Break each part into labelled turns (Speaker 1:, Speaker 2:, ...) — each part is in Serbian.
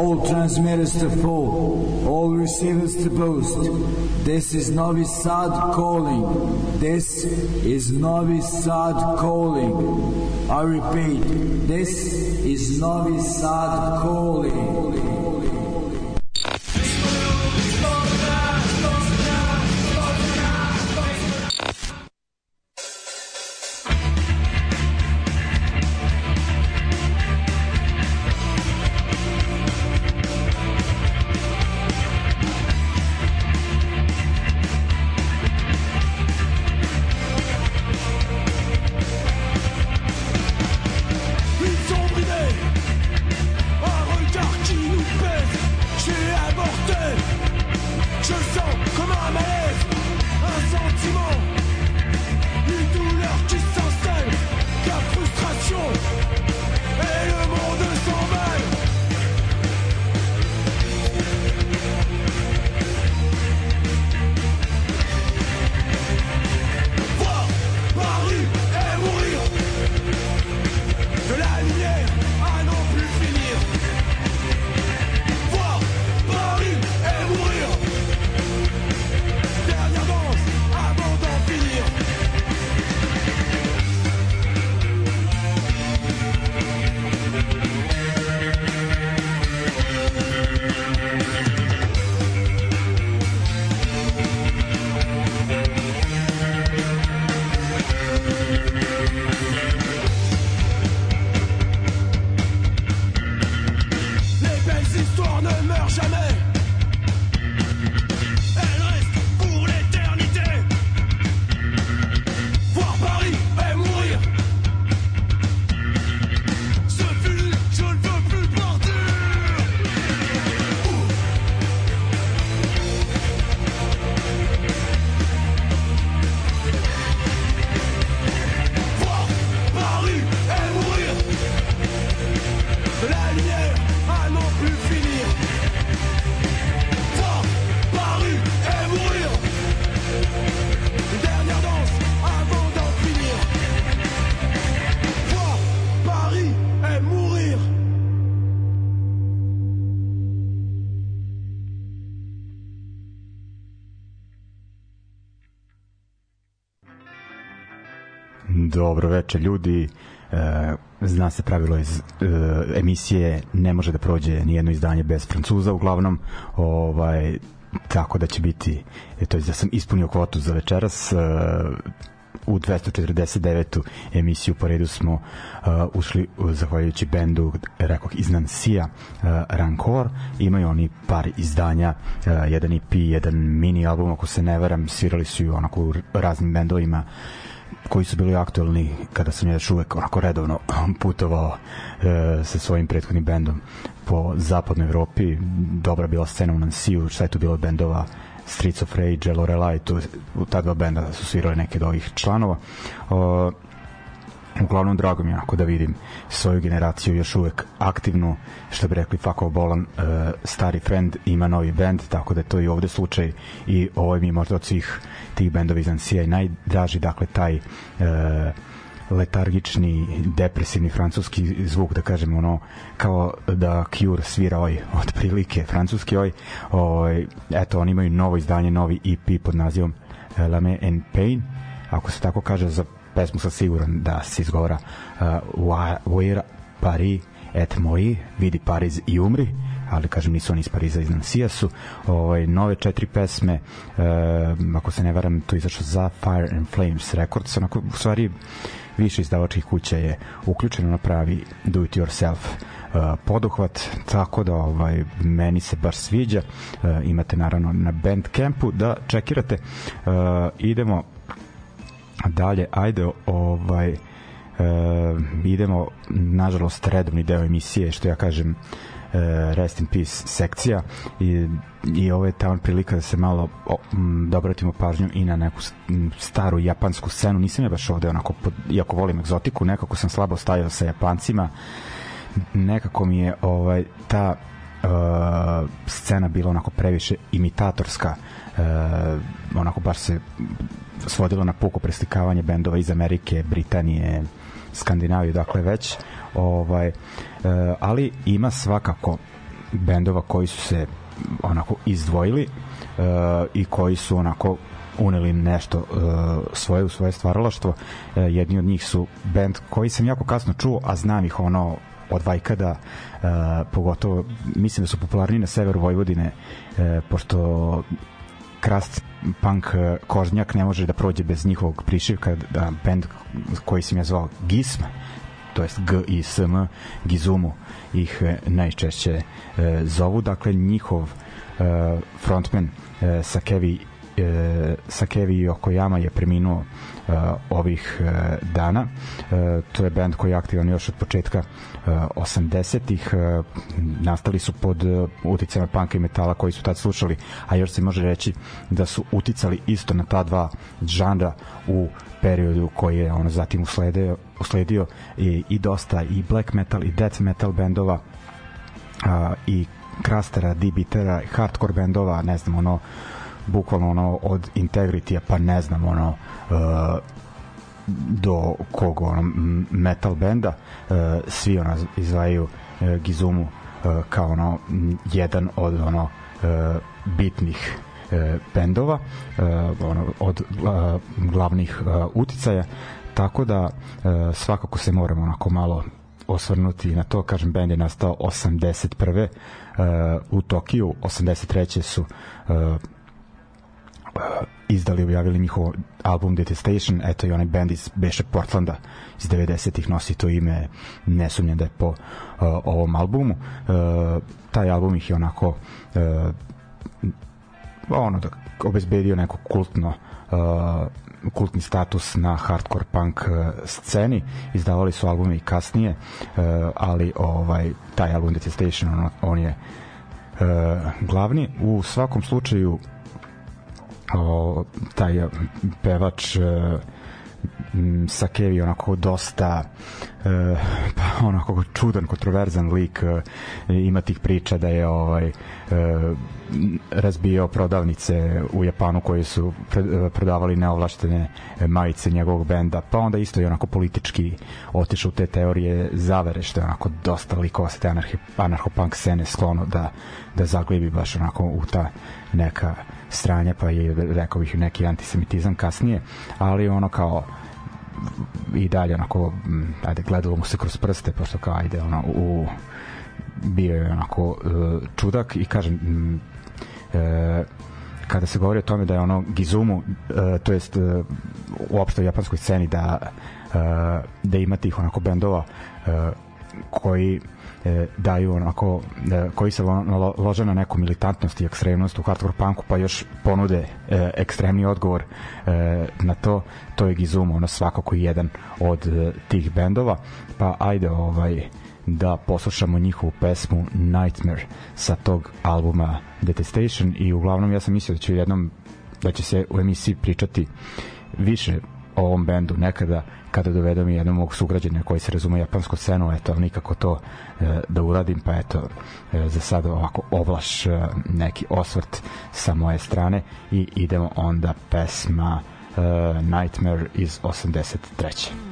Speaker 1: all transmitters to full, all receivers to boost. This is Novi Sad calling. This is Novi Sad calling. I repeat, this is Novi Sad calling.
Speaker 2: Veče ljudi. E, zna se pravilo iz e, emisije ne može da prođe ni jedno izdanje bez Francuza uglavnom. Ovaj tako da će biti to je da sam ispunio kvotu za večeras. E, u 249. emisiju po redu smo uh, ušli uh, zahvaljujući bendu rekao iz Nansija uh, Rancor imaju oni par izdanja uh, jedan EP, jedan mini album ako se ne varam svirali su i onako u raznim bendovima koji su bili aktuelni kada sam još uvek onako redovno putovao e, sa svojim prethodnim bendom po zapadnoj Evropi. Dobra bila scena u Nansiju, šta je tu bilo bendova Streets of Rage, Lorelai, tu, ta dva benda su svirali neke od ovih članova. O, uglavnom drago mi je ako da vidim svoju generaciju još uvek aktivnu što bi rekli Fako Bolan uh, stari friend ima novi bend tako da je to i ovde slučaj i ovo mi možda od svih tih bendova iz Ansija najdraži dakle taj uh, letargični, depresivni francuski zvuk, da kažemo ono, kao da Cure svira ovaj, otprilike, francuski ovaj, ovaj, eto, oni imaju novo izdanje, novi EP pod nazivom Lame and Pain, ako se tako kaže za pesmu sam siguran da se izgovara uh, Where Paris et Moi, vidi Pariz i umri, ali kažem nisu oni iz Pariza, iz Nansija su. Ovaj, nove četiri pesme e, ako se ne varam to izašlo za Fire and Flames Records onako u stvari više izdavačkih kuća je uključeno na pravi do it yourself uh, poduhvat tako da ovaj meni se baš sviđa. Uh, imate naravno na Bandcampu da čekirate. Uh, idemo dalje ajde ovaj e, idemo nažalost redovni deo emisije što ja kažem e, rest in peace sekcija. I, i ovo je tamo prilika da se malo o, m, da obratimo pažnju i na neku staru japansku scenu. Nisam ja baš ovde onako iako volim egzotiku nekako sam slabo stajao sa japancima. Nekako mi je ovaj ta uh, scena bila onako previše imitatorska. Uh, onako baš se svodilo na puko preslikavanje bendova iz Amerike, Britanije, Skandinavije, dakle već ovaj, uh, ali ima svakako bendova koji su se onako izdvojili uh, i koji su onako uneli nešto uh, svoje u svoje stvaralaštvo. Uh, jedni od njih su band koji sam jako kasno čuo, a znam ih ono od Vajkada, uh, pogotovo mislim da su popularni na severu Vojvodine, uh, pošto Krast punk Kožnjak ne može da prođe bez njihovog prišivka da band koji sam ja zvao Gism to jest G i S M Gizumu ih najčešće e, zovu. Dakle njihov e, frontman e, Sakevi e, Sakevi Yokoyama je preminuo uh, ovih uh, dana. Uh, to je band koji je aktivan još od početka uh, 80-ih. Uh, nastali su pod uh, uticama panka i metala koji su tad slušali, a još se može reći da su uticali isto na ta dva žanra u periodu koji je ono zatim usledio, usledio i, i dosta i black metal i death metal bendova uh, i krastera, dibitera, hardcore bendova, ne znam, ono bukvalno ono od integrity pa ne znam ono uh, do kog ono metal benda uh, svi ona izvajaju uh, Gizumu uh, kao ono jedan od ono uh, bitnih uh, bendova uh, ono od uh, glavnih uh, uticaja tako da uh, svakako se moramo onako malo osvrnuti na to, kažem, bend je nastao 81. Uh, u Tokiju, 83. su uh, izdali, objavili njihov album Detestation, eto i onaj band iz Beše Portlanda iz 90-ih nosi to ime, ne sumnjam da je po uh, ovom albumu. Uh, taj album ih je onako uh, ono da obezbedio neko kultno uh, kultni status na hardcore punk uh, sceni izdavali su albume i kasnije uh, ali ovaj taj album Detestation on, on je uh, glavni u svakom slučaju o, taj pevač e, Sakevi onako dosta e, pa onako čudan kontroverzan lik e, ima tih priča da je ovaj e, razbio prodavnice u Japanu koje su prodavali neovlaštene majice njegovog benda pa onda isto je onako politički otišao u te teorije zavere što je onako dosta likova sa te anarhi, anarcho-punk scene sklono da, da zaglibi baš onako u ta neka stranja pa je rekao bih neki antisemitizam kasnije ali ono kao i dalje onako ajde gledalo mu se kroz prste pošto kao ajde ono u bio je onako uh, čudak i kažem uh, kada se govori o tome da je ono Gizumu uh, to jest uh, uopšte u japanskoj sceni da uh, da ima tih onako bendova uh, koji e, daju onako e, koji se lo, lože na neku militantnost i ekstremnost u hardcore punku pa još ponude e, ekstremni odgovor e, na to to je Gizumo ono svakako jedan od e, tih bendova. Pa ajde ovaj da poslušamo njihovu pesmu Nightmare sa tog albuma Detestation i uglavnom ja sam mislio da će jednom da će se u emisiji pričati više o ovom bendu nekada kada dovedem jednog mog sugrađenja koji se razume japansku scenu, eto, nikako to e, da uradim, pa eto, e, za sad ovako ovlaš e, neki osvrt sa moje strane i idemo onda pesma e, Nightmare iz 83.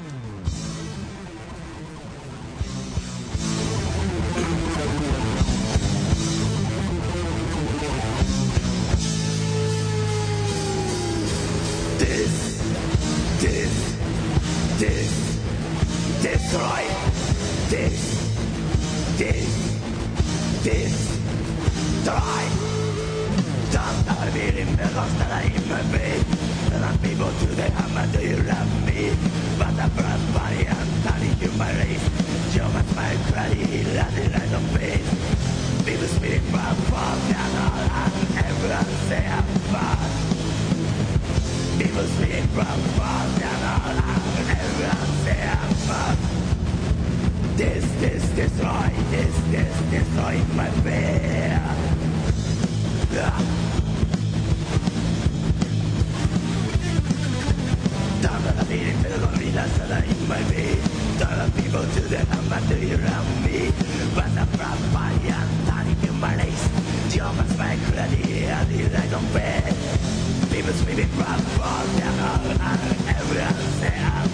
Speaker 3: Destroy this, this, destroy my fear. Down on the beat, feel the beat, that's all in my beat. Turn the people to the amateur around me. But the propaganda, tonic in my lace. Jump back, ready, and the light on bed. People screaming, propaganda, everyone's there,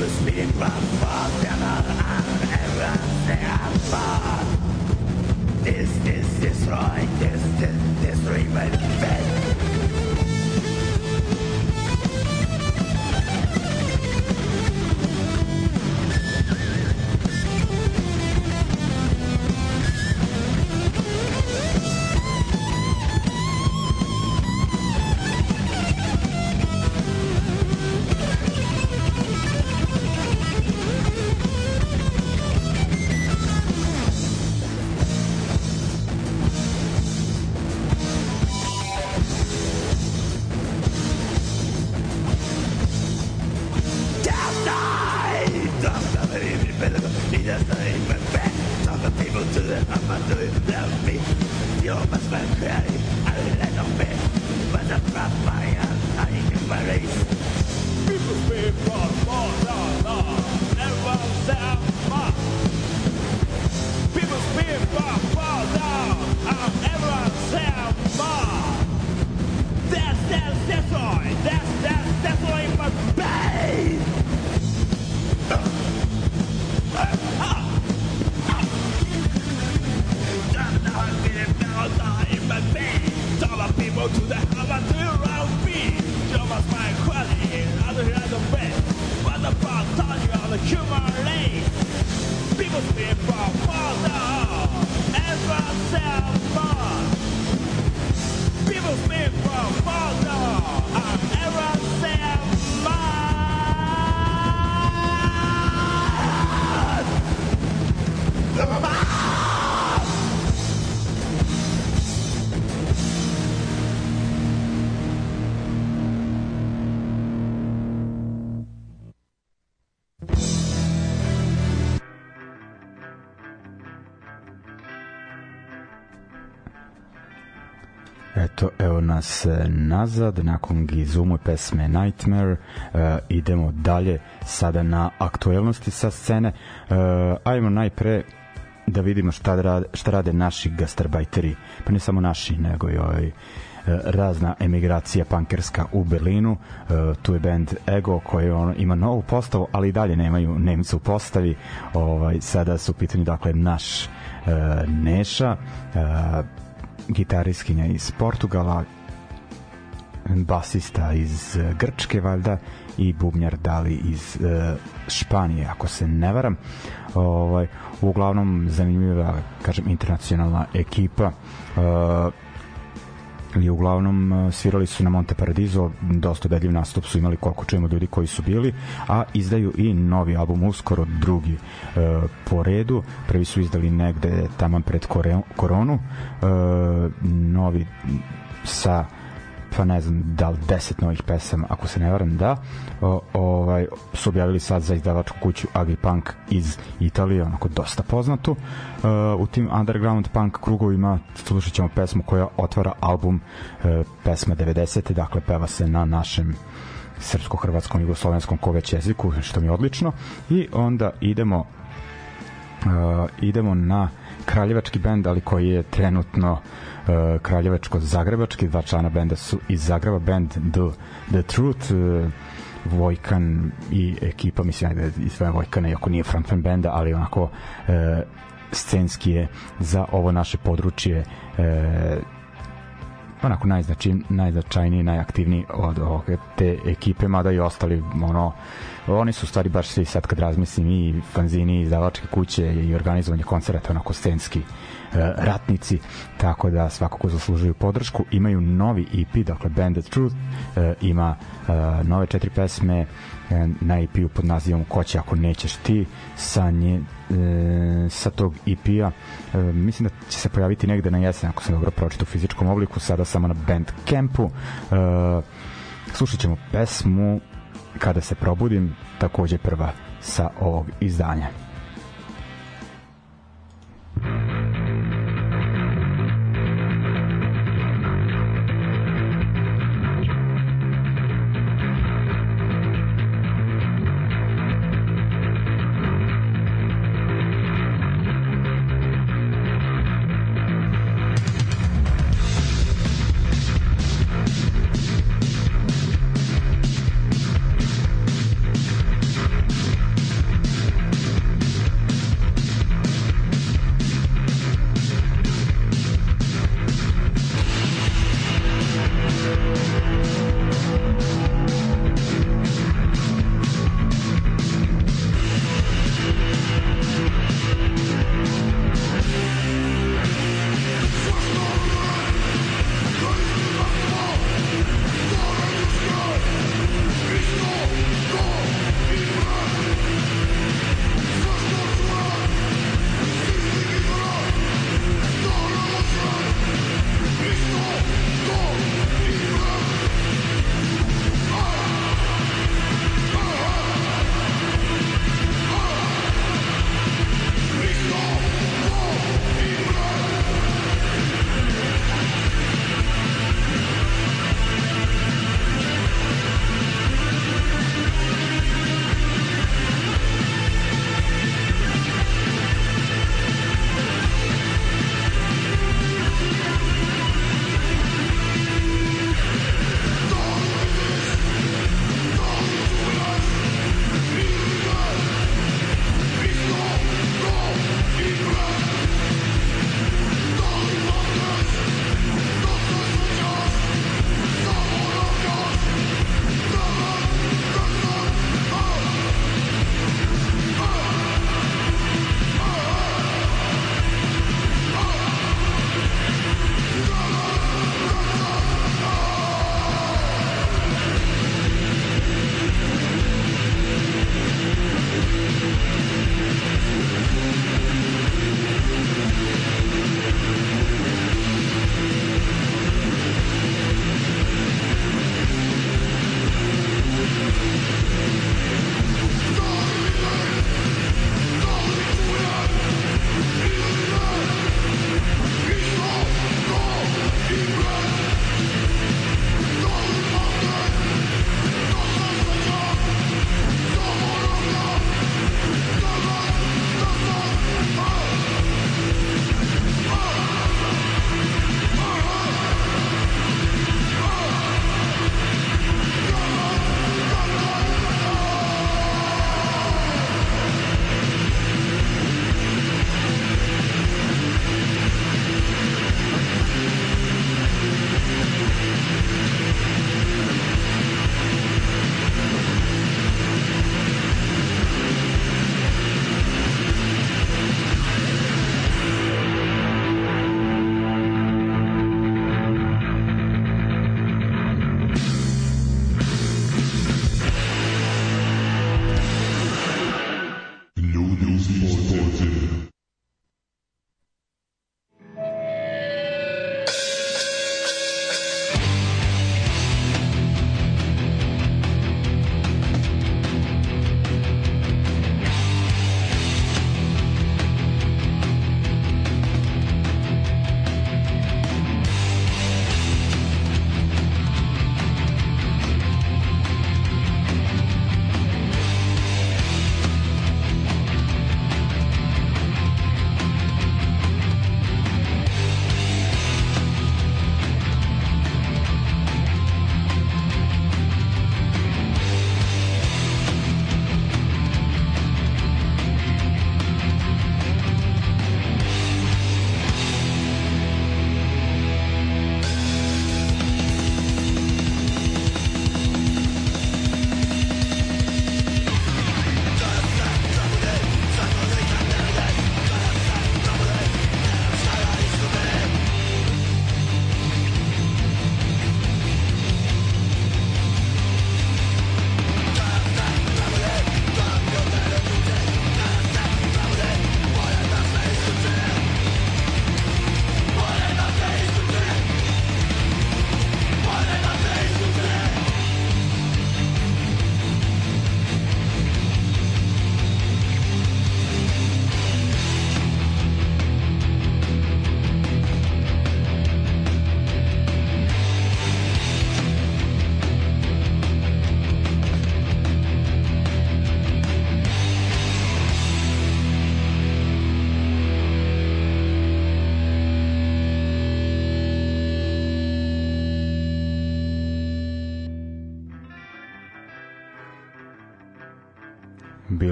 Speaker 3: was being run for devil and everything fun. This is right this, this, this, this,
Speaker 2: nas e, nazad nakon Gizumu pesme Nightmare uh, idemo dalje sada na aktuelnosti sa scene uh, ajmo najpre da vidimo šta rade, šta rade naši gastarbajteri pa ne samo naši nego i ovaj razna emigracija pankerska u Berlinu. Uh, tu je band Ego koji on ima novu postavu, ali i dalje nemaju Nemca u postavi. Ovaj sada su u pitanju dakle naš uh, Neša, gitariskinja iz Portugala basista iz e, Grčke valjda i bubnjar Dali iz uh, Španije ako se ne varam. Ovaj uglavnom zanimljiva kažem internacionalna ekipa. Uh, i uglavnom svirali su na Monte Paradiso dosta bedljiv nastup su imali koliko čujemo ljudi koji su bili a izdaju i novi album uskoro drugi e, po redu. Prvi su izdali negde taman pred koronu. E, novi sa pa ne znam da li 10 novih pesama ako se ne varam da o, ovaj su objavili sad za izdavačku kuću Agipunk iz Italije onako dosta poznatu uh, u tim underground punk krugovima slušat ćemo pesmu koja otvara album uh, pesma 90. dakle peva se na našem srpsko-hrvatskom, jugoslovenskom koveć jeziku, što mi je odlično. I onda idemo uh, idemo na kraljevački bend, ali koji je trenutno uh, kraljevačko-zagrebački, dva člana benda su iz Zagreba, band The, The Truth, uh, Vojkan i ekipa, mislim da je sve Vojkana, iako nije frontman benda, ali onako uh, scenski je za ovo naše područje uh, onako najznačaj, najznačajniji, najaktivniji od ove, te ekipe, mada i ostali ono, oni su stvari baš svi sad kad razmislim i fanzini, izdavačke kuće i organizovanje koncerta onako scenski E, ratnici, tako da svakako zaslužuju podršku. Imaju novi EP, dakle Band of Truth, e, ima e, nove četiri pesme na EP-u pod nazivom Ko će ako nećeš ti sa, nje, sa tog EP-a mislim da će se pojaviti negde na jesen ako sam dobro pročito u fizičkom obliku sada samo na Bandcampu slušat ćemo pesmu Kada se probudim takođe prva sa ovog izdanja bili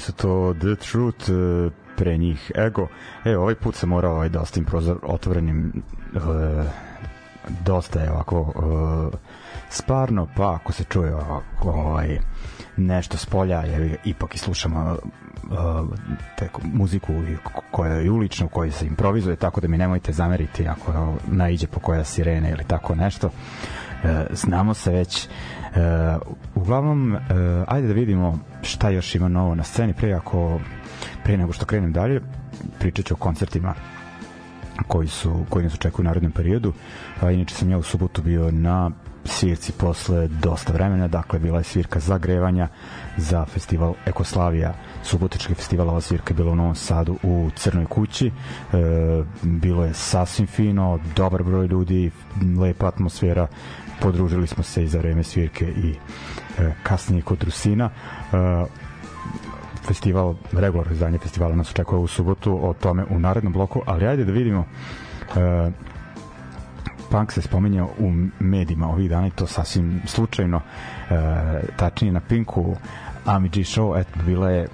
Speaker 2: su to The Truth, e, pre njih Ego. E, ovaj put sam morao ovaj, da ostavim prozor otvorenim e, dosta je ovako e, sparno, pa ako se čuje ovako, ovaj, nešto s polja, jer ipak i slušamo uh, te muziku koja je ulična, u kojoj se improvizuje, tako da mi nemojte zameriti ako naiđe po koja sirene ili tako nešto. Uh, znamo se već. Uh, uglavnom, uh, ajde da vidimo šta još ima novo na sceni, pre ako pre nego što krenem dalje, pričat ću o koncertima koji su koji nas očekuju u narednom periodu. A, inače sam ja u subotu bio na svirci posle dosta vremena, dakle bila je svirka zagrevanja za festival Ekoslavija, subotički festival, ova svirka je bila u Novom Sadu u Crnoj kući, e, bilo je sasvim fino, dobar broj ljudi, lepa atmosfera, podružili smo se i za vreme svirke i e, kasnije kod Rusina. E, festival, regularno izdanje festivala nas očekuje u subotu, o tome u narednom bloku, ali ajde da vidimo e, punk se spominjao u medijima ovih dana i to sasvim slučajno e, tačnije na Pinku Ami G Show eto bila je e,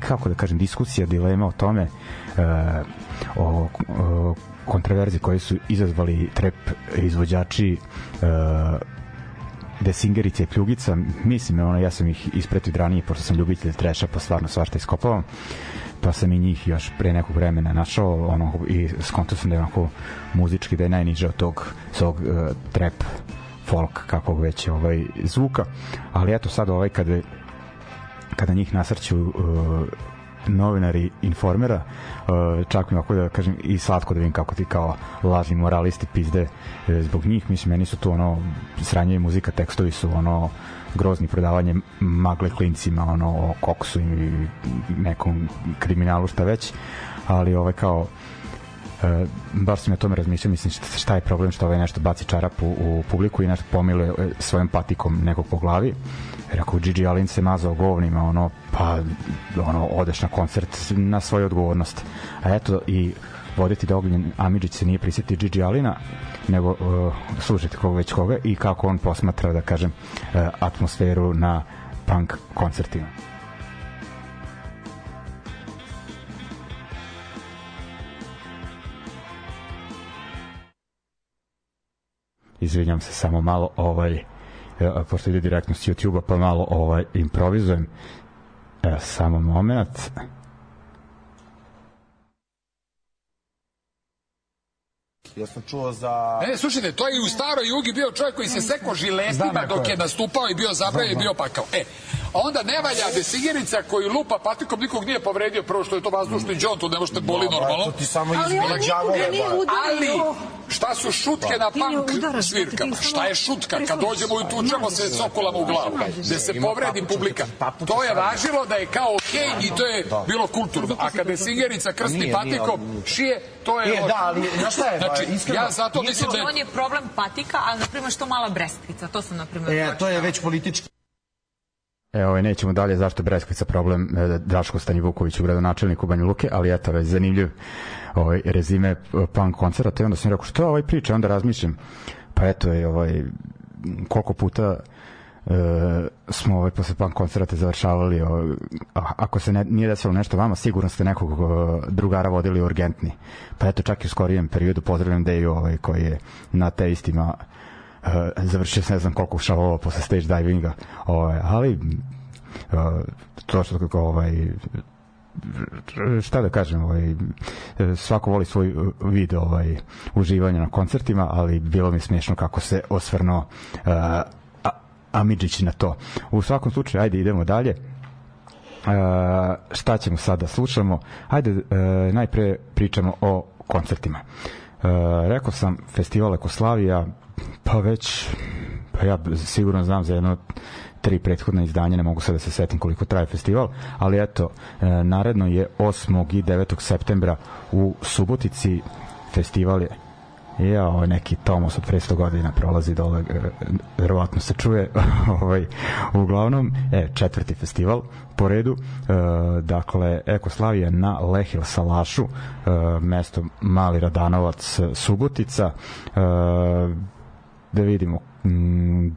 Speaker 2: kako da kažem diskusija, dilema o tome e, o, o kontraverzi koje su izazvali trep izvođači e, Desingerica i Pljugica, mislim, ono, ja sam ih ispretio ranije, pošto sam ljubitelj treša, pa stvarno svašta iskopavam pa sam i njih još pre nekog vremena našao ono, i skonto sam da je onako muzički da je najniže od tog svog uh, trap folk kakvog već ovaj zvuka. Ali eto sad ovaj kada kada njih nasrću uh, novinari informera uh, čak mi ovako da kažem i slatko da vidim kako ti kao lažni moralisti pizde uh, zbog njih mislim meni su to ono sranje muzika tekstovi su ono grozni prodavanje magle klincima ono o koksu i nekom kriminalu šta već. Ali ovaj kao Uh, bar sam ja tome razmišljao, mislim šta, je problem što ovaj nešto baci čarap u, publiku i nešto pomiluje e, svojim patikom nekog po glavi. Rekao, Gigi Alin se mazao govnima, ono, pa ono, odeš na koncert na svoju odgovornost. A eto, i voditi da Ognjen Amidžić se nije prisjetio Gigi Alina, nego uh, slušajte koga već koga i kako on posmatra, da kažem, uh, atmosferu na punk koncertima. Izvinjam se samo malo, ovaj, pošto ide direktno s YouTube-a, pa malo ovaj, improvizujem. Evo, samo moment.
Speaker 3: Ja sam čuo za...
Speaker 4: E, slušajte, to je i u staroj jugi bio čovjek koji se seko žilestima dok je nastupao i bio zabravljen i bio pakao. E, onda ne valja desigirica koji lupa patikom, nikog nije povredio, prvo što je to vazdušni džon, to ne možete boli normalno.
Speaker 3: To ti samo
Speaker 5: Ali on
Speaker 3: đavo.
Speaker 5: nije udario.
Speaker 4: Ali, šta su šutke na
Speaker 5: ne
Speaker 4: punk svirkama? Šta je šutka? Kad dođemo i tučemo se sokolama u glavu, gde se povredi publika. To je važilo da je kao okej i to je bilo kulturno. A kada je singerica krsti patikom, šije, to je
Speaker 3: E, da, ali, znaš šta je,
Speaker 4: Znači,
Speaker 3: iskreno-
Speaker 4: ja zato mislim da je
Speaker 5: On je problem patika, ali na primjer što mala breskvica, to sam na primjer
Speaker 3: E, to je već politički
Speaker 2: E, ovaj, nećemo dalje zašto je Breskvica problem e, Draško Stani Vuković u gradonačelniku Banja Luke, ali eto, već zanimljiv ovaj, rezime e, punk koncerta i onda sam rekao što je ovaj priča, onda razmišljam pa eto je ovaj, koliko puta e, smo ovaj, posle punk koncerta završavali ovaj, a, ako se ne, nije desilo nešto vama sigurno ste nekog e, drugara vodili urgentni. Pa eto čak i u skorijem periodu pozdravljam Deju ovaj, koji je na te istima uh, završio se ne znam koliko šalova posle stage divinga. Ovaj, ali uh, to što kako ovaj šta da kažem ovaj svako voli svoj vid ovaj uživanja na koncertima ali bilo mi smiješno kako se osvrnuo uh, A- Amidžić na to u svakom slučaju ajde idemo dalje Uh, šta ćemo sada slušamo ajde uh, najpre pričamo o koncertima uh, rekao sam festival Ekoslavija pa već pa ja sigurno znam za jedno tri prethodna izdanja, ne mogu sad da se setim koliko traje festival, ali eto, e, naredno je 8. i 9. septembra u Subotici festival je Ja, ovaj neki Tomos od 500 godina prolazi dole, e, verovatno se čuje, ovaj, uglavnom, e, četvrti festival po redu, e, dakle, Ekoslavija na Lehil Salašu, e, mesto Mali Radanovac, Subotica, e, da vidimo, mm,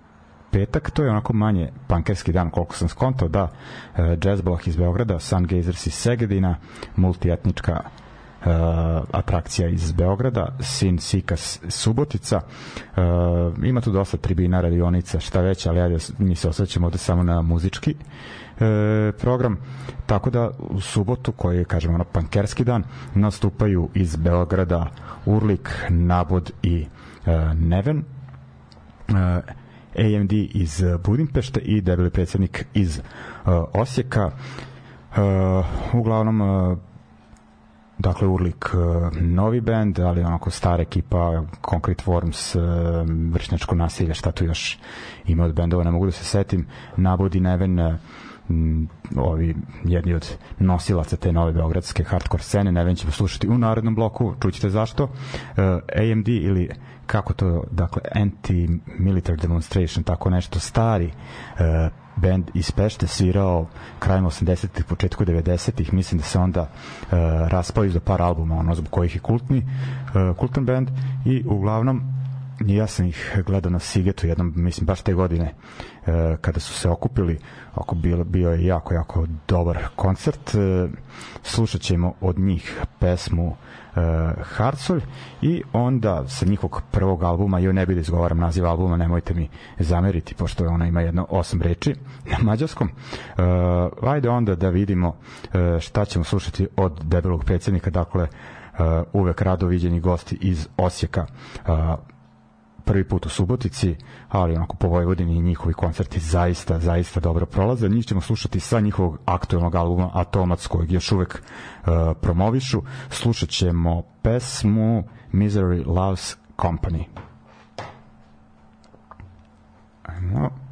Speaker 2: petak, to je onako manje pankerski dan, koliko sam skontao, da, e, Jazz Block iz Beograda, Sun Gazers iz Segedina, multietnička uh, atrakcija iz Beograda, Sin Sikas Subotica. Uh, ima tu dosta tribina, radionica, šta već, ali ajde, mi se osjećamo da samo na muzički e, program, tako da u subotu, koji je, kažemo, ono, pankerski dan, nastupaju iz Beograda Urlik, Nabod i e, Neven. E, AMD iz Budimpešte i debeli predsednik iz uh, Osijeka. Uh, uglavnom, uh, dakle Urlik uh, novi bend, ali onako stara ekipa Concrete Worms, uh, vršnjačko nasilje, šta tu još ima od bendova, ne mogu da se setim. Nabodi Neven uh, ovi jedni od nosilaca te nove beogradske hardcore scene, Neven ćemo slušati u narednom bloku, čućete zašto. AMD ili kako to, dakle, anti-military demonstration, tako nešto stari band iz Pešte svirao krajem 80-ih, početku 90-ih, mislim da se onda uh, raspao iz do par albuma, ono zbog kojih je kultni, uh, kultan band. I uglavnom ja sam ih gledao na Sigetu jednom, mislim baš te godine uh, kada su se okupili. Ako bio, bio je jako, jako dobar koncert. Uh, slušat ćemo od njih pesmu uh, Harcolj i onda sa njihovog prvog albuma, joj ne bi da izgovaram naziv albuma, nemojte mi zameriti, pošto ona ima jedno osam reči na mađarskom. Uh, ajde onda da vidimo uh, šta ćemo slušati od debelog predsednika, dakle uh, uvek rado viđeni gosti iz Osijeka uh, prvi put u Subotici, ali onako po Vojvodini njihovi koncerti zaista, zaista dobro prolaze. Njih ćemo slušati sa njihovog aktualnog albuma Atomac, kojeg još uvek uh, promovišu. Slušat ćemo pesmu Misery Loves Company. Ajmo.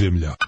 Speaker 6: Podzemlja.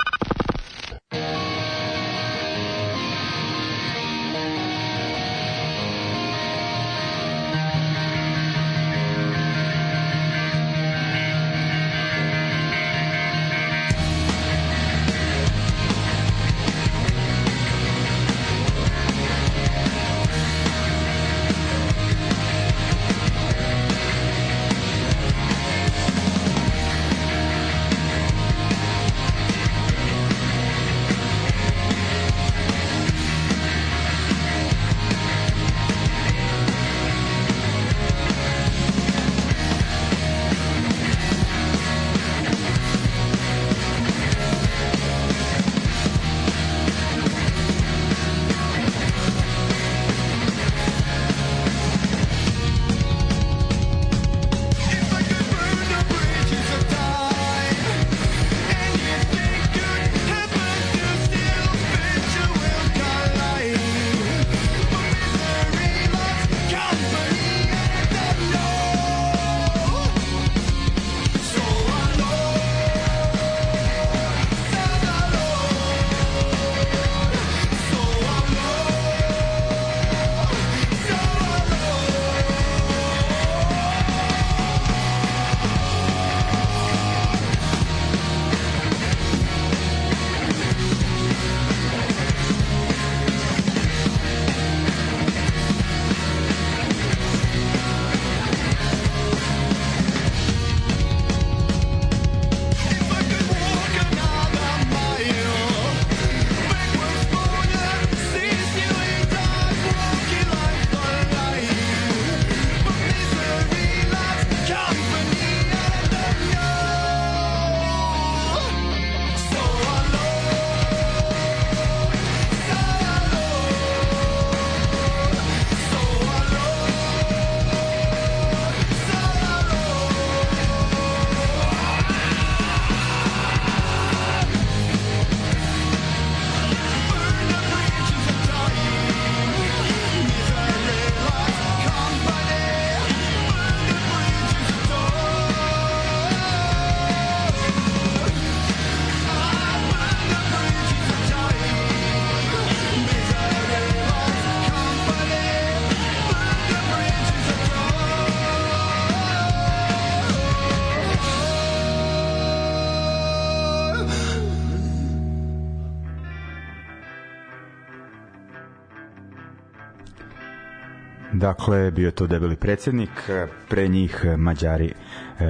Speaker 2: Dakle, bio je to debeli predsjednik, pre njih Mađari e,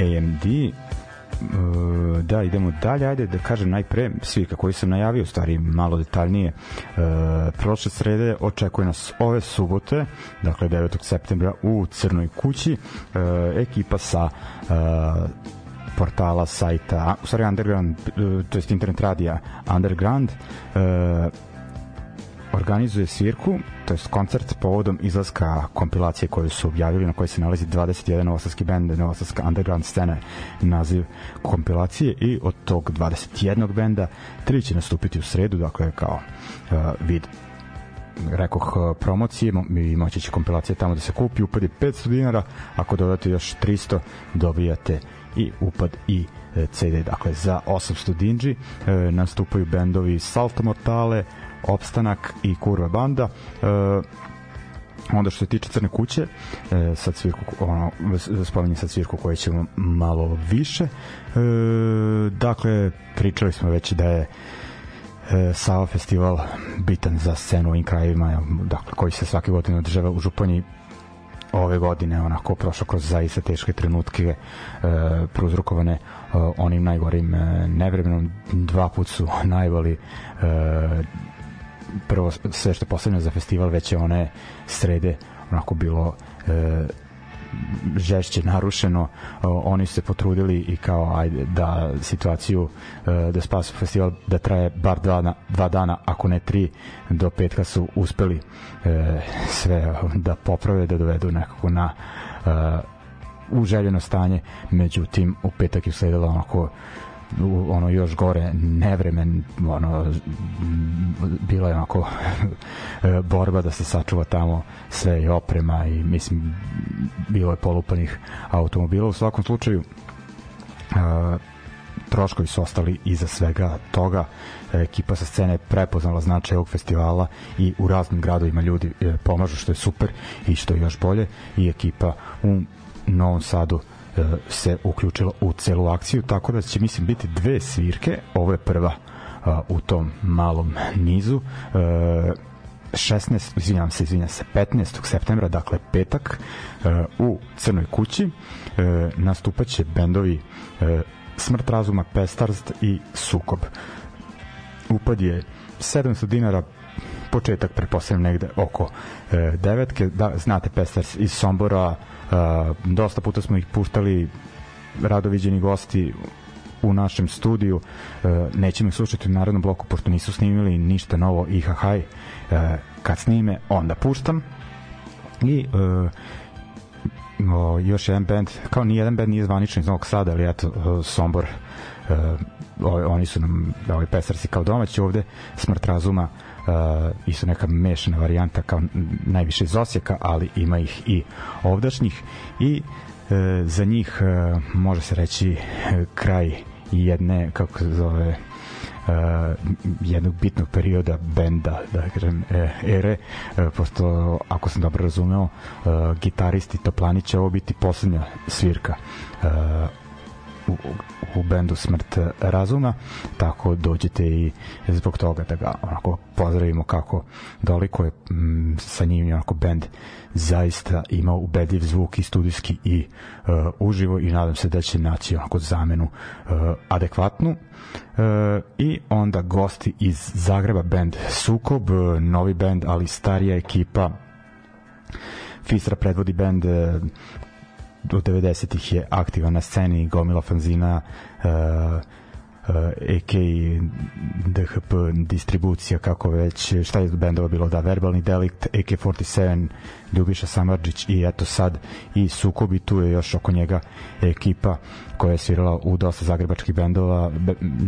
Speaker 2: AMD, e, da idemo dalje ajde da kažem najpre svirka koji sam najavio u stvari malo detaljnije e, prošle srede očekuje nas ove subote dakle 9. septembra u Crnoj kući e, ekipa sa e, portala sajta u stvari Underground e, to jest internet radija Underground e, organizuje svirku, to je koncert povodom izlaska kompilacije koju su objavili na kojoj se nalazi 21 novosadski bend, novosadska underground scena naziv kompilacije i od tog 21 benda tri će nastupiti u sredu, dakle kao uh, vid rekoh uh, promocije i moći će kompilacija tamo da se kupi upad 500 dinara ako dodate još 300 dobijate i upad i uh, CD. Dakle za 800 dinđi e, nastupaju bendovi Salto Mortale, Opstanak i Kurva banda. E, onda što se tiče Crne kuće, e, sad svirku, ono, spominje sad svirku koje ćemo malo više. E, dakle, pričali smo već da je e, Sava festival bitan za scenu u ovim krajevima, dakle, koji se svake godine održava u Županji ove godine onako prošao kroz zaista teške trenutke e, prouzrokovane e, onim najgorim e, nevremenom dva put su najvali e, prvo sve što je posebno za festival već je one srede onako bilo e, žešće narušeno oni su se potrudili i kao ajde da situaciju e, da spasu festival da traje bar dva, na, dva dana ako ne tri do petka su uspeli e, sve da poprave da dovedu nekako na e, u željeno stanje. Međutim u petak je sledila onako ono još gore nevremen ono bila je onako borba da se sačuva tamo sve i oprema i mislim bilo je polupanih automobila. U svakom slučaju uh, troškovi su ostali iza svega toga. Ekipa sa scene prepoznala značaj ovog festivala i u raznim gradovima ljudi e, pomažu što je super i što je još bolje. I ekipa u Novom Sadu E, se uključila u celu akciju, tako da će mislim biti dve svirke, ovo je prva u tom malom nizu. 16, e, izvinjam se, izvinjam se, 15. septembra, dakle petak, e, u Crnoj kući nastupaće bendovi Smrt razuma, Pestarst i Sukob. Upad je 700 dinara, početak prepostavljam negde oko devetke, da, znate Pestarst iz Sombora, dosta puta smo ih puštali radoviđeni gosti u našem studiju. Nećemo ih slušati u narodnom bloku pošto nisu snimili ništa novo i hahaj kad snime onda puštam. I o, još jedan band kao ni jedan band nije zvaničan iz Novog Sada ali eto Sombor uh, oni su nam ovaj pesarci kao domaći ovde Smrt razuma isto neka mešana varijanta kao najviše iz Osijeka, ali ima ih i ovdašnjih. I uh, za njih uh, može se reći uh, kraj jedne, kako se zove uh, jednog bitnog perioda benda, da kažem, e, ere, uh, posto, ako sam dobro razumeo, uh, gitaristi Toplani će ovo biti poslednja svirka uh, u, u bendu Smrt razuma, tako dođete i zbog toga da ga onako pozdravimo kako doliko je m, mm, sa njim onako bend zaista ima ubedljiv zvuk i studijski i uh, uživo i nadam se da će naći onako zamenu uh, adekvatnu. Uh, i onda gosti iz Zagreba bend Sukob, novi bend ali starija ekipa. Fistra predvodi bend do 90-ih je aktivan na sceni, gomila fanzina, uh, uh, AK DHP distribucija kako već šta je bendova bilo da Verbalni delikt AK47 Ljubiša Samarđić i eto sad i Sukobi tu je još oko njega ekipa koja je svirala u dosta zagrebačkih bendova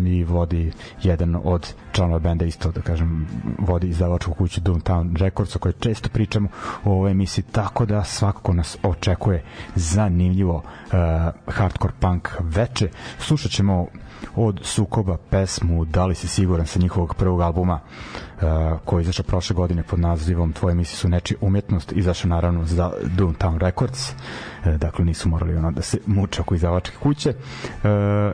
Speaker 2: i vodi jedan od članova benda isto da kažem vodi izdavačku kuću Downtown Records o kojoj često pričamo u ovoj emisiji tako da svakako nas očekuje zanimljivo uh, hardcore punk veče. Slušat ćemo od Sukoba pesmu Da li si siguran sa njihovog prvog albuma koji je izašao prošle godine pod nazivom Tvoje misli su neči umjetnost, izašao naravno za Downtown Records, uh, dakle nisu morali ono da se muče oko izdavačke kuće. Uh,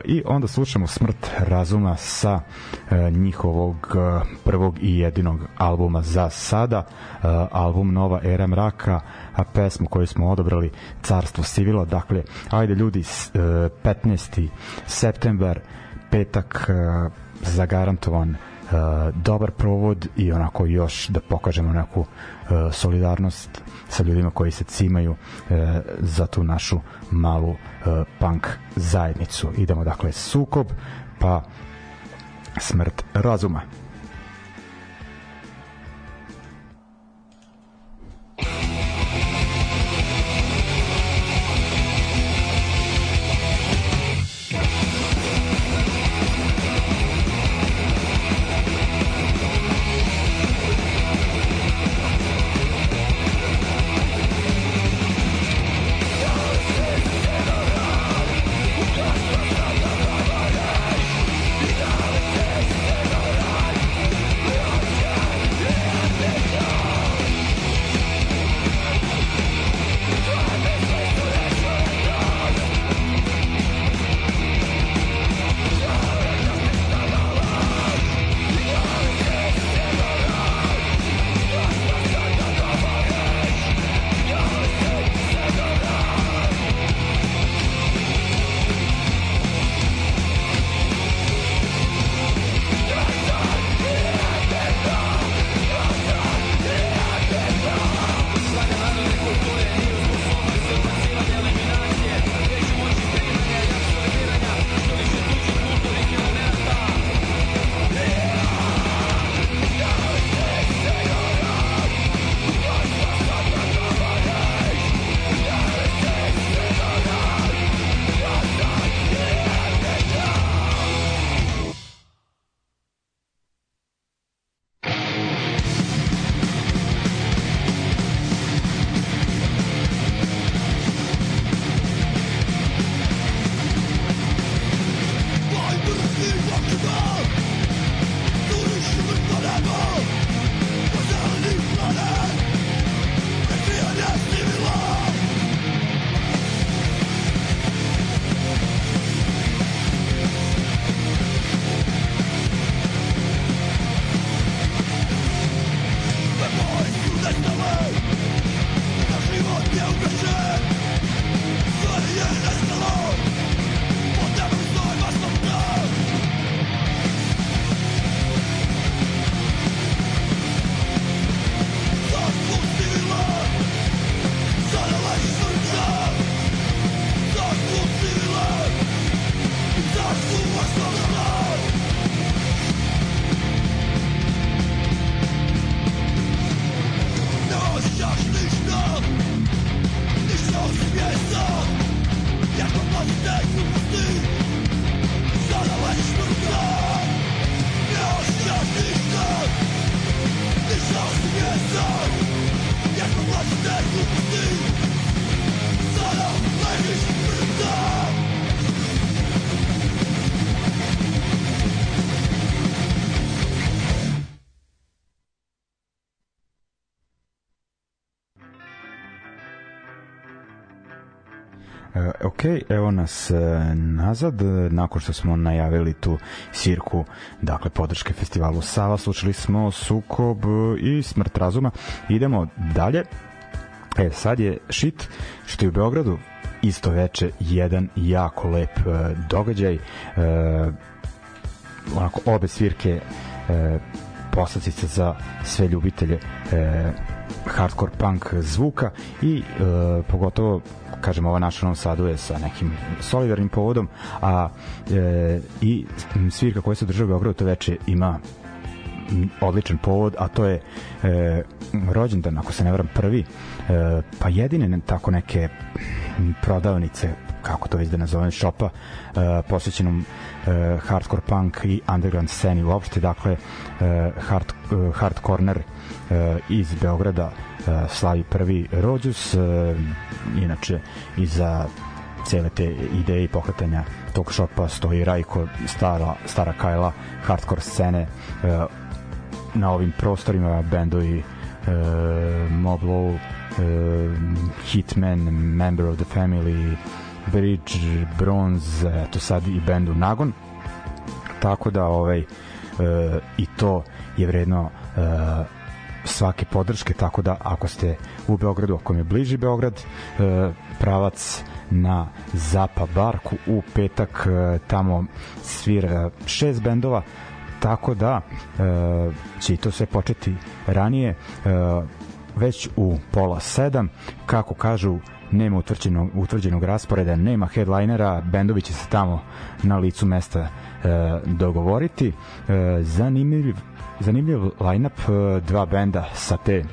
Speaker 2: I onda slušamo Smrt razuma sa uh, njihovog uh, prvog i jedinog albuma za sada, uh, album Nova era mraka, a pesmu koju smo odabrali Carstvo Sivila, dakle, ajde ljudi, uh, 15. septembar, petak, uh, zagarantovan uh, dobar provod i onako još da pokažemo neku solidarnost sa ljudima koji se cimaju za tu našu malu punk zajednicu. Idemo dakle sukob, pa smrt razuma. Evo nas e, nazad, nakon što smo najavili tu sirku, dakle, podrške festivalu Sava, slušali smo Sukob i Smrt razuma. Idemo dalje. E, sad je šit što je u Beogradu isto veče jedan jako lep e, događaj. E, onako, obe svirke e, poslacice za sve ljubitelje e, hardcore punk zvuka i e, pogotovo kažem, ova naša Novom Sadu je sa nekim solidarnim povodom, a e, i svirka koja se država u Beogradu to veče ima odličan povod, a to je e, rođendan, ako se ne varam, prvi, e, pa jedine tako neke prodavnice, kako to već da nazovem, šopa, e, posvećenom e, hardcore punk i underground sceni uopšte, dakle, e, hard, e, hard corner e, iz Beograda e, slavi prvi rođus, e, inače iza cele te ideje i pokretanja tog šopa stoji Rajko, stara, stara Kajla, hardcore scene, e, na ovim prostorima bendovi uh, Mob Low, uh, Hitman, Member of the Family, Bridge, Bronze, eto sad i bendu Nagon. Tako da ovaj uh, i to je vredno uh, svake podrške, tako da ako ste u Beogradu, ako mi je bliži Beograd, uh, pravac na Zapa Barku u petak uh, tamo svira šest bendova tako da uh, će to sve početi ranije uh, već u pola sedam kako kažu nema utvrđenog, utvrđenog rasporeda, nema headlinera, bendovi će se tamo na licu mesta e, dogovoriti. E, zanimljiv, zanimljiv line-up, e, dva benda sa te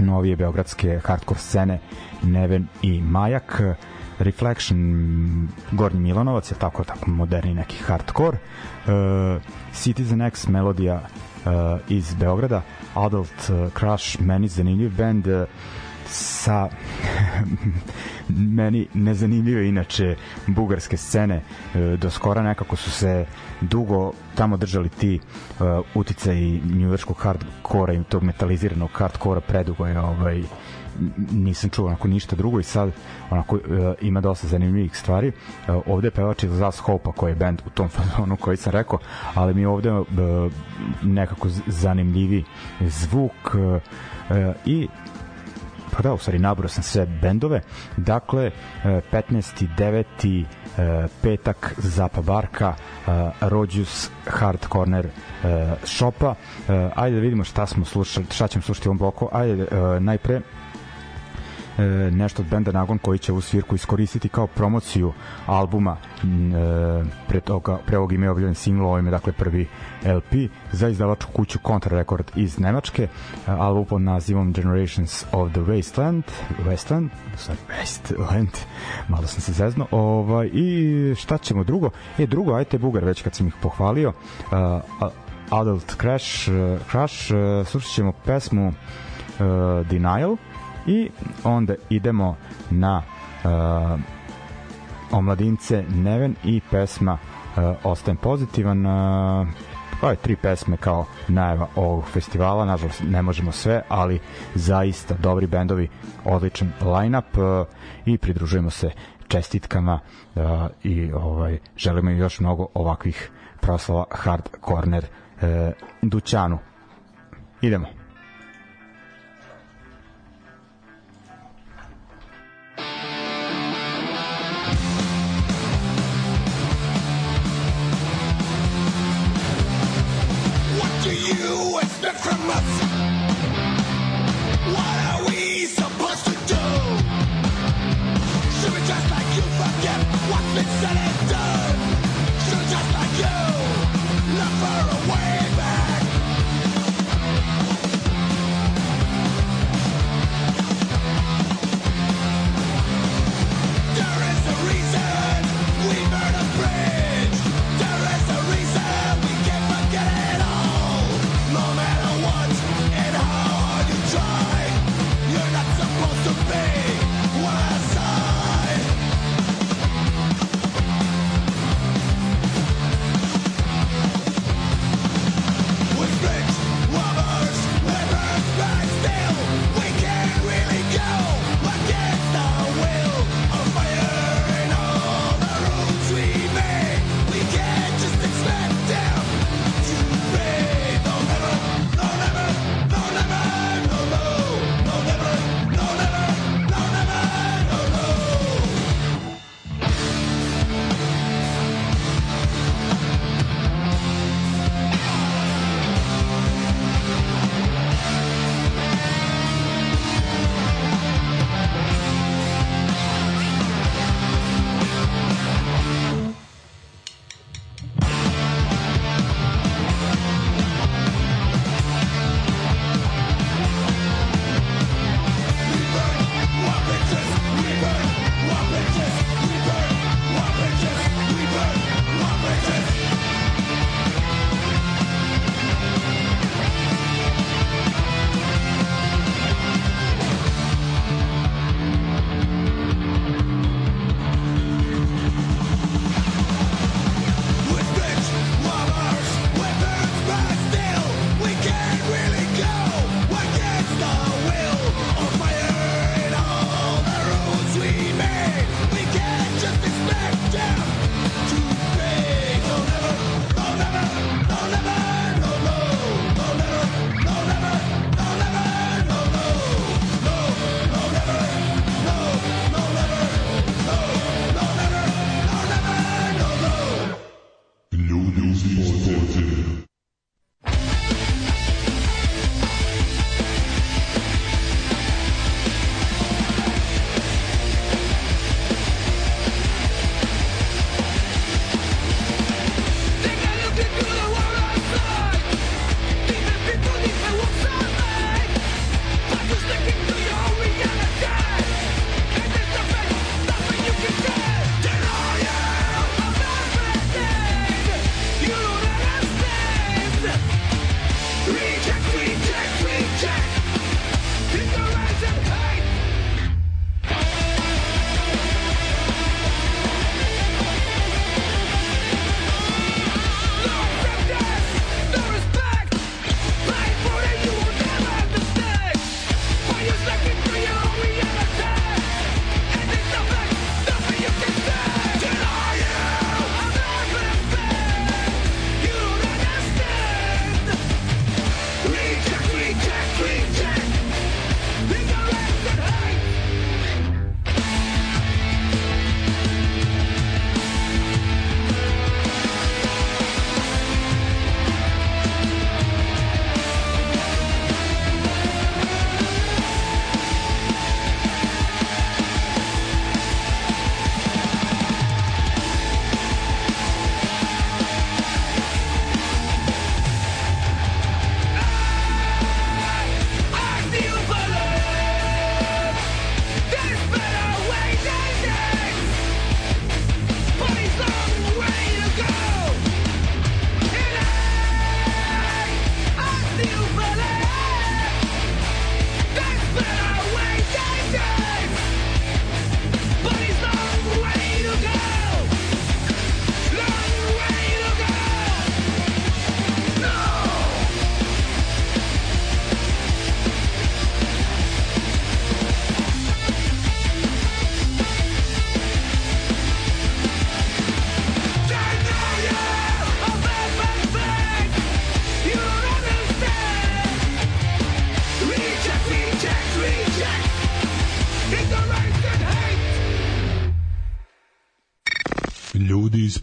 Speaker 2: novije beogradske hardcore scene Neven i Majak. Reflection Gornji Milanovac je tako tako moderni neki hardcore. Uh, Citizen X Melodija uh, iz Beograda. Adult uh, Crush meni zanimljiv band. uh, sa meni nezanimljive inače bugarske scene e, do skora nekako su se dugo tamo držali ti uh, uticaji njujorskog hardkora i tog metaliziranog hardkora predugo je ovaj nisam čuo onako ništa drugo i sad onako uh, ima dosta zanimljivih stvari. Uh, ovde je pevač iz Zas Hope koji je band u tom fazonu koji sam rekao ali mi ovde uh, nekako zanimljivi zvuk uh, i pa da, u stvari nabrao sam sve bendove. Dakle, 15. 9. petak Zapa Barka, e, Rođus Hard Corner e, Shopa. E, ajde da vidimo šta smo slušali, šta ćemo slušati u ovom bloku. Ajde, najpre e, nešto od benda Nagon koji će u svirku iskoristiti kao promociju albuma e, pre, toga, pre ovog ime objavljen single, ovo ime dakle prvi LP za izdavačku kuću Contra Record iz Nemačke, e, album pod nazivom Generations of the Wasteland Westland, sorry, Wasteland malo sam se zezno ovaj, i šta ćemo drugo? E drugo, ajte Bugar već kad sam ih pohvalio uh, Adult Crash, uh, Crash uh, slušat ćemo pesmu uh, Denial i onda idemo na uh, omladince Neven i pesma uh, Ostajem pozitivan uh, je tri pesme kao najava ovog festivala, nažalost ne možemo sve, ali zaista dobri bendovi, odličan line-up uh, i pridružujemo se čestitkama uh, i ovaj želimo još mnogo ovakvih proslava Hard Corner uh, Dućanu. Idemo.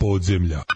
Speaker 1: Podzemlja.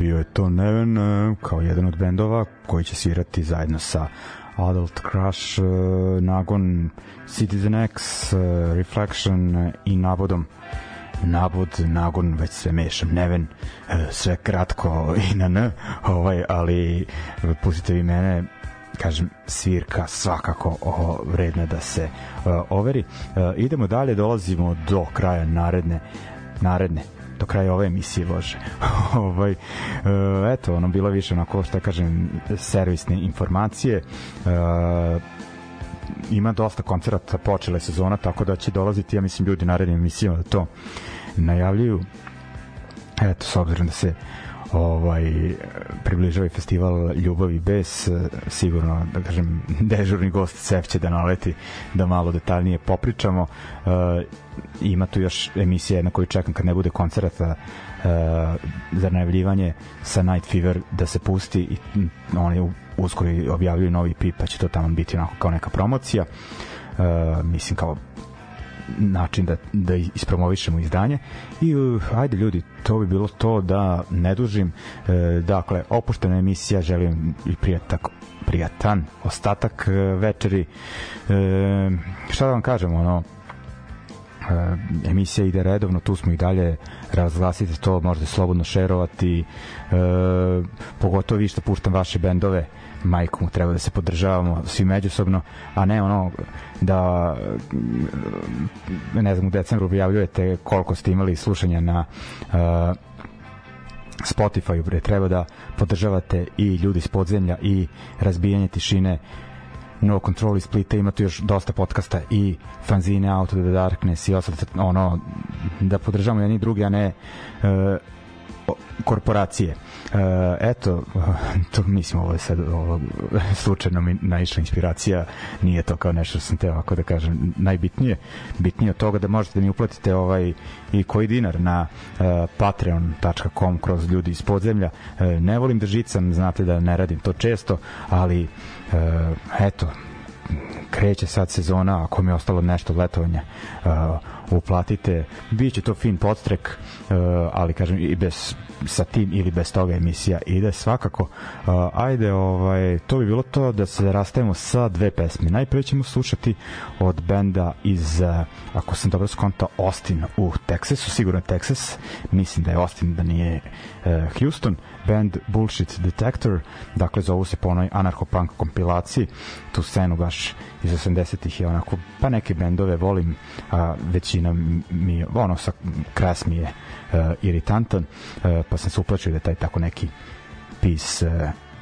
Speaker 2: Bio je to Neven e, kao jedan od bendova koji će svirati zajedno sa Adult Crush, e, Nagon, Citizen X, e, Reflection e, i Navodom. Nabod, Nagon, već sve mešam, Neven, e, sve kratko i na N, ovaj, ali e, pustite vi mene, kažem, svirka svakako o, vredna da se uh, overi. Uh, idemo dalje, dolazimo do kraja naredne naredne do kraja ove emisije, bože. ovaj, uh, eto, ono, bilo više onako, šta kažem, servisne informacije. Uh, ima dosta koncerata, počela je sezona, tako da će dolaziti, ja mislim, ljudi narednim emisijama da to najavljuju. Eto, s obzirom da se ovaj približava i festival Ljubav i bes sigurno da kažem dežurni gost Sef će da naleti da malo detaljnije popričamo. Uh, ima tu još emisija na koju čekam kad ne bude koncerata uh, za najavljivanje sa Night Fever da se pusti i oni uskoro objavljuju novi pip pa će to tamo biti onako kao neka promocija. Uh, mislim kao način da, da ispromovišemo izdanje. I uh, ajde ljudi, to bi bilo to da ne dužim. E, dakle, opuštena emisija želim i prijatak prijatan ostatak e, večeri. E, šta da vam kažem ono emisija ide redovno, tu smo i dalje razglasite to, možete slobodno šerovati. E, pogotovo vi što puštam vaše bendove majkom treba da se podržavamo svi međusobno, a ne ono da ne znam u decembru objavljujete koliko ste imali slušanja na uh, Spotify bre treba da podržavate i ljudi iz podzemlja i razbijanje tišine No Control iz Splita ima tu još dosta podcasta i fanzine Out of the Darkness i ostalo ono da podržavamo jedni drugi a ne uh, korporacije. Uh, eto, to mislim ovo je sad ovo, slučajno mi naišla inspiracija, nije to kao nešto što sam teo ako da kažem najbitnije. Bitnije od toga da možete da mi uplatite ovaj i koji dinar na uh, patreon.com kroz ljudi iz podzemlja. Uh, ne volim da žicam, znate da ne radim to često, ali eto, kreće sad sezona, ako mi je ostalo nešto letovanja uh, uplatite. Biće to fin podstrek, uh, ali kažem i bez sa tim ili bez toga emisija ide svakako. Uh, ajde, ovaj, to bi bilo to da se rastavimo sa dve pesme. Najprve ćemo slušati od benda iz, uh, ako sam dobro skontao, Austin u Texasu, sigurno Texas, mislim da je Austin, da nije uh, Houston, band Bullshit Detector, dakle zovu se po onoj anarcho-punk kompilaciji, tu scenu baš iz 80-ih je onako, pa neke bendove volim, a većina mi ono, sa, kras mi je uh, iritantan, uh, pa sam se uplačio da taj tako neki pis uh,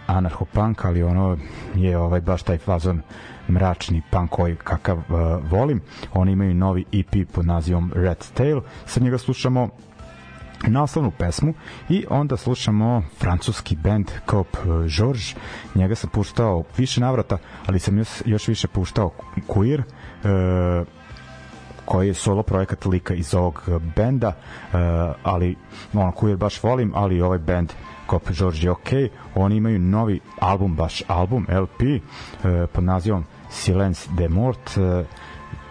Speaker 2: anarcho-punk, ali ono je ovaj baš taj fazon mračni punk koji kakav uh, volim. Oni imaju novi EP pod nazivom Red Tail. Sa njega slušamo naslovnu pesmu i onda slušamo francuski band Cop George njega sam puštao više navrata ali sam još, još više puštao Queer e, koji je solo projekat lika iz ovog benda e, ali ono Queer baš volim ali ovaj band Cop George je ok oni imaju novi album baš album LP e, pod nazivom Silence de Mort e,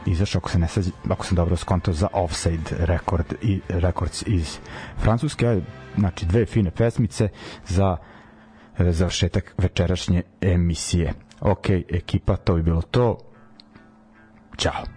Speaker 2: izašao, ako se ne sađe, ako sam dobro skontao, za Offside Record i Records iz Francuske, znači dve fine pesmice za e, završetak večerašnje emisije. Ok, ekipa, to bi bilo to. Ćao.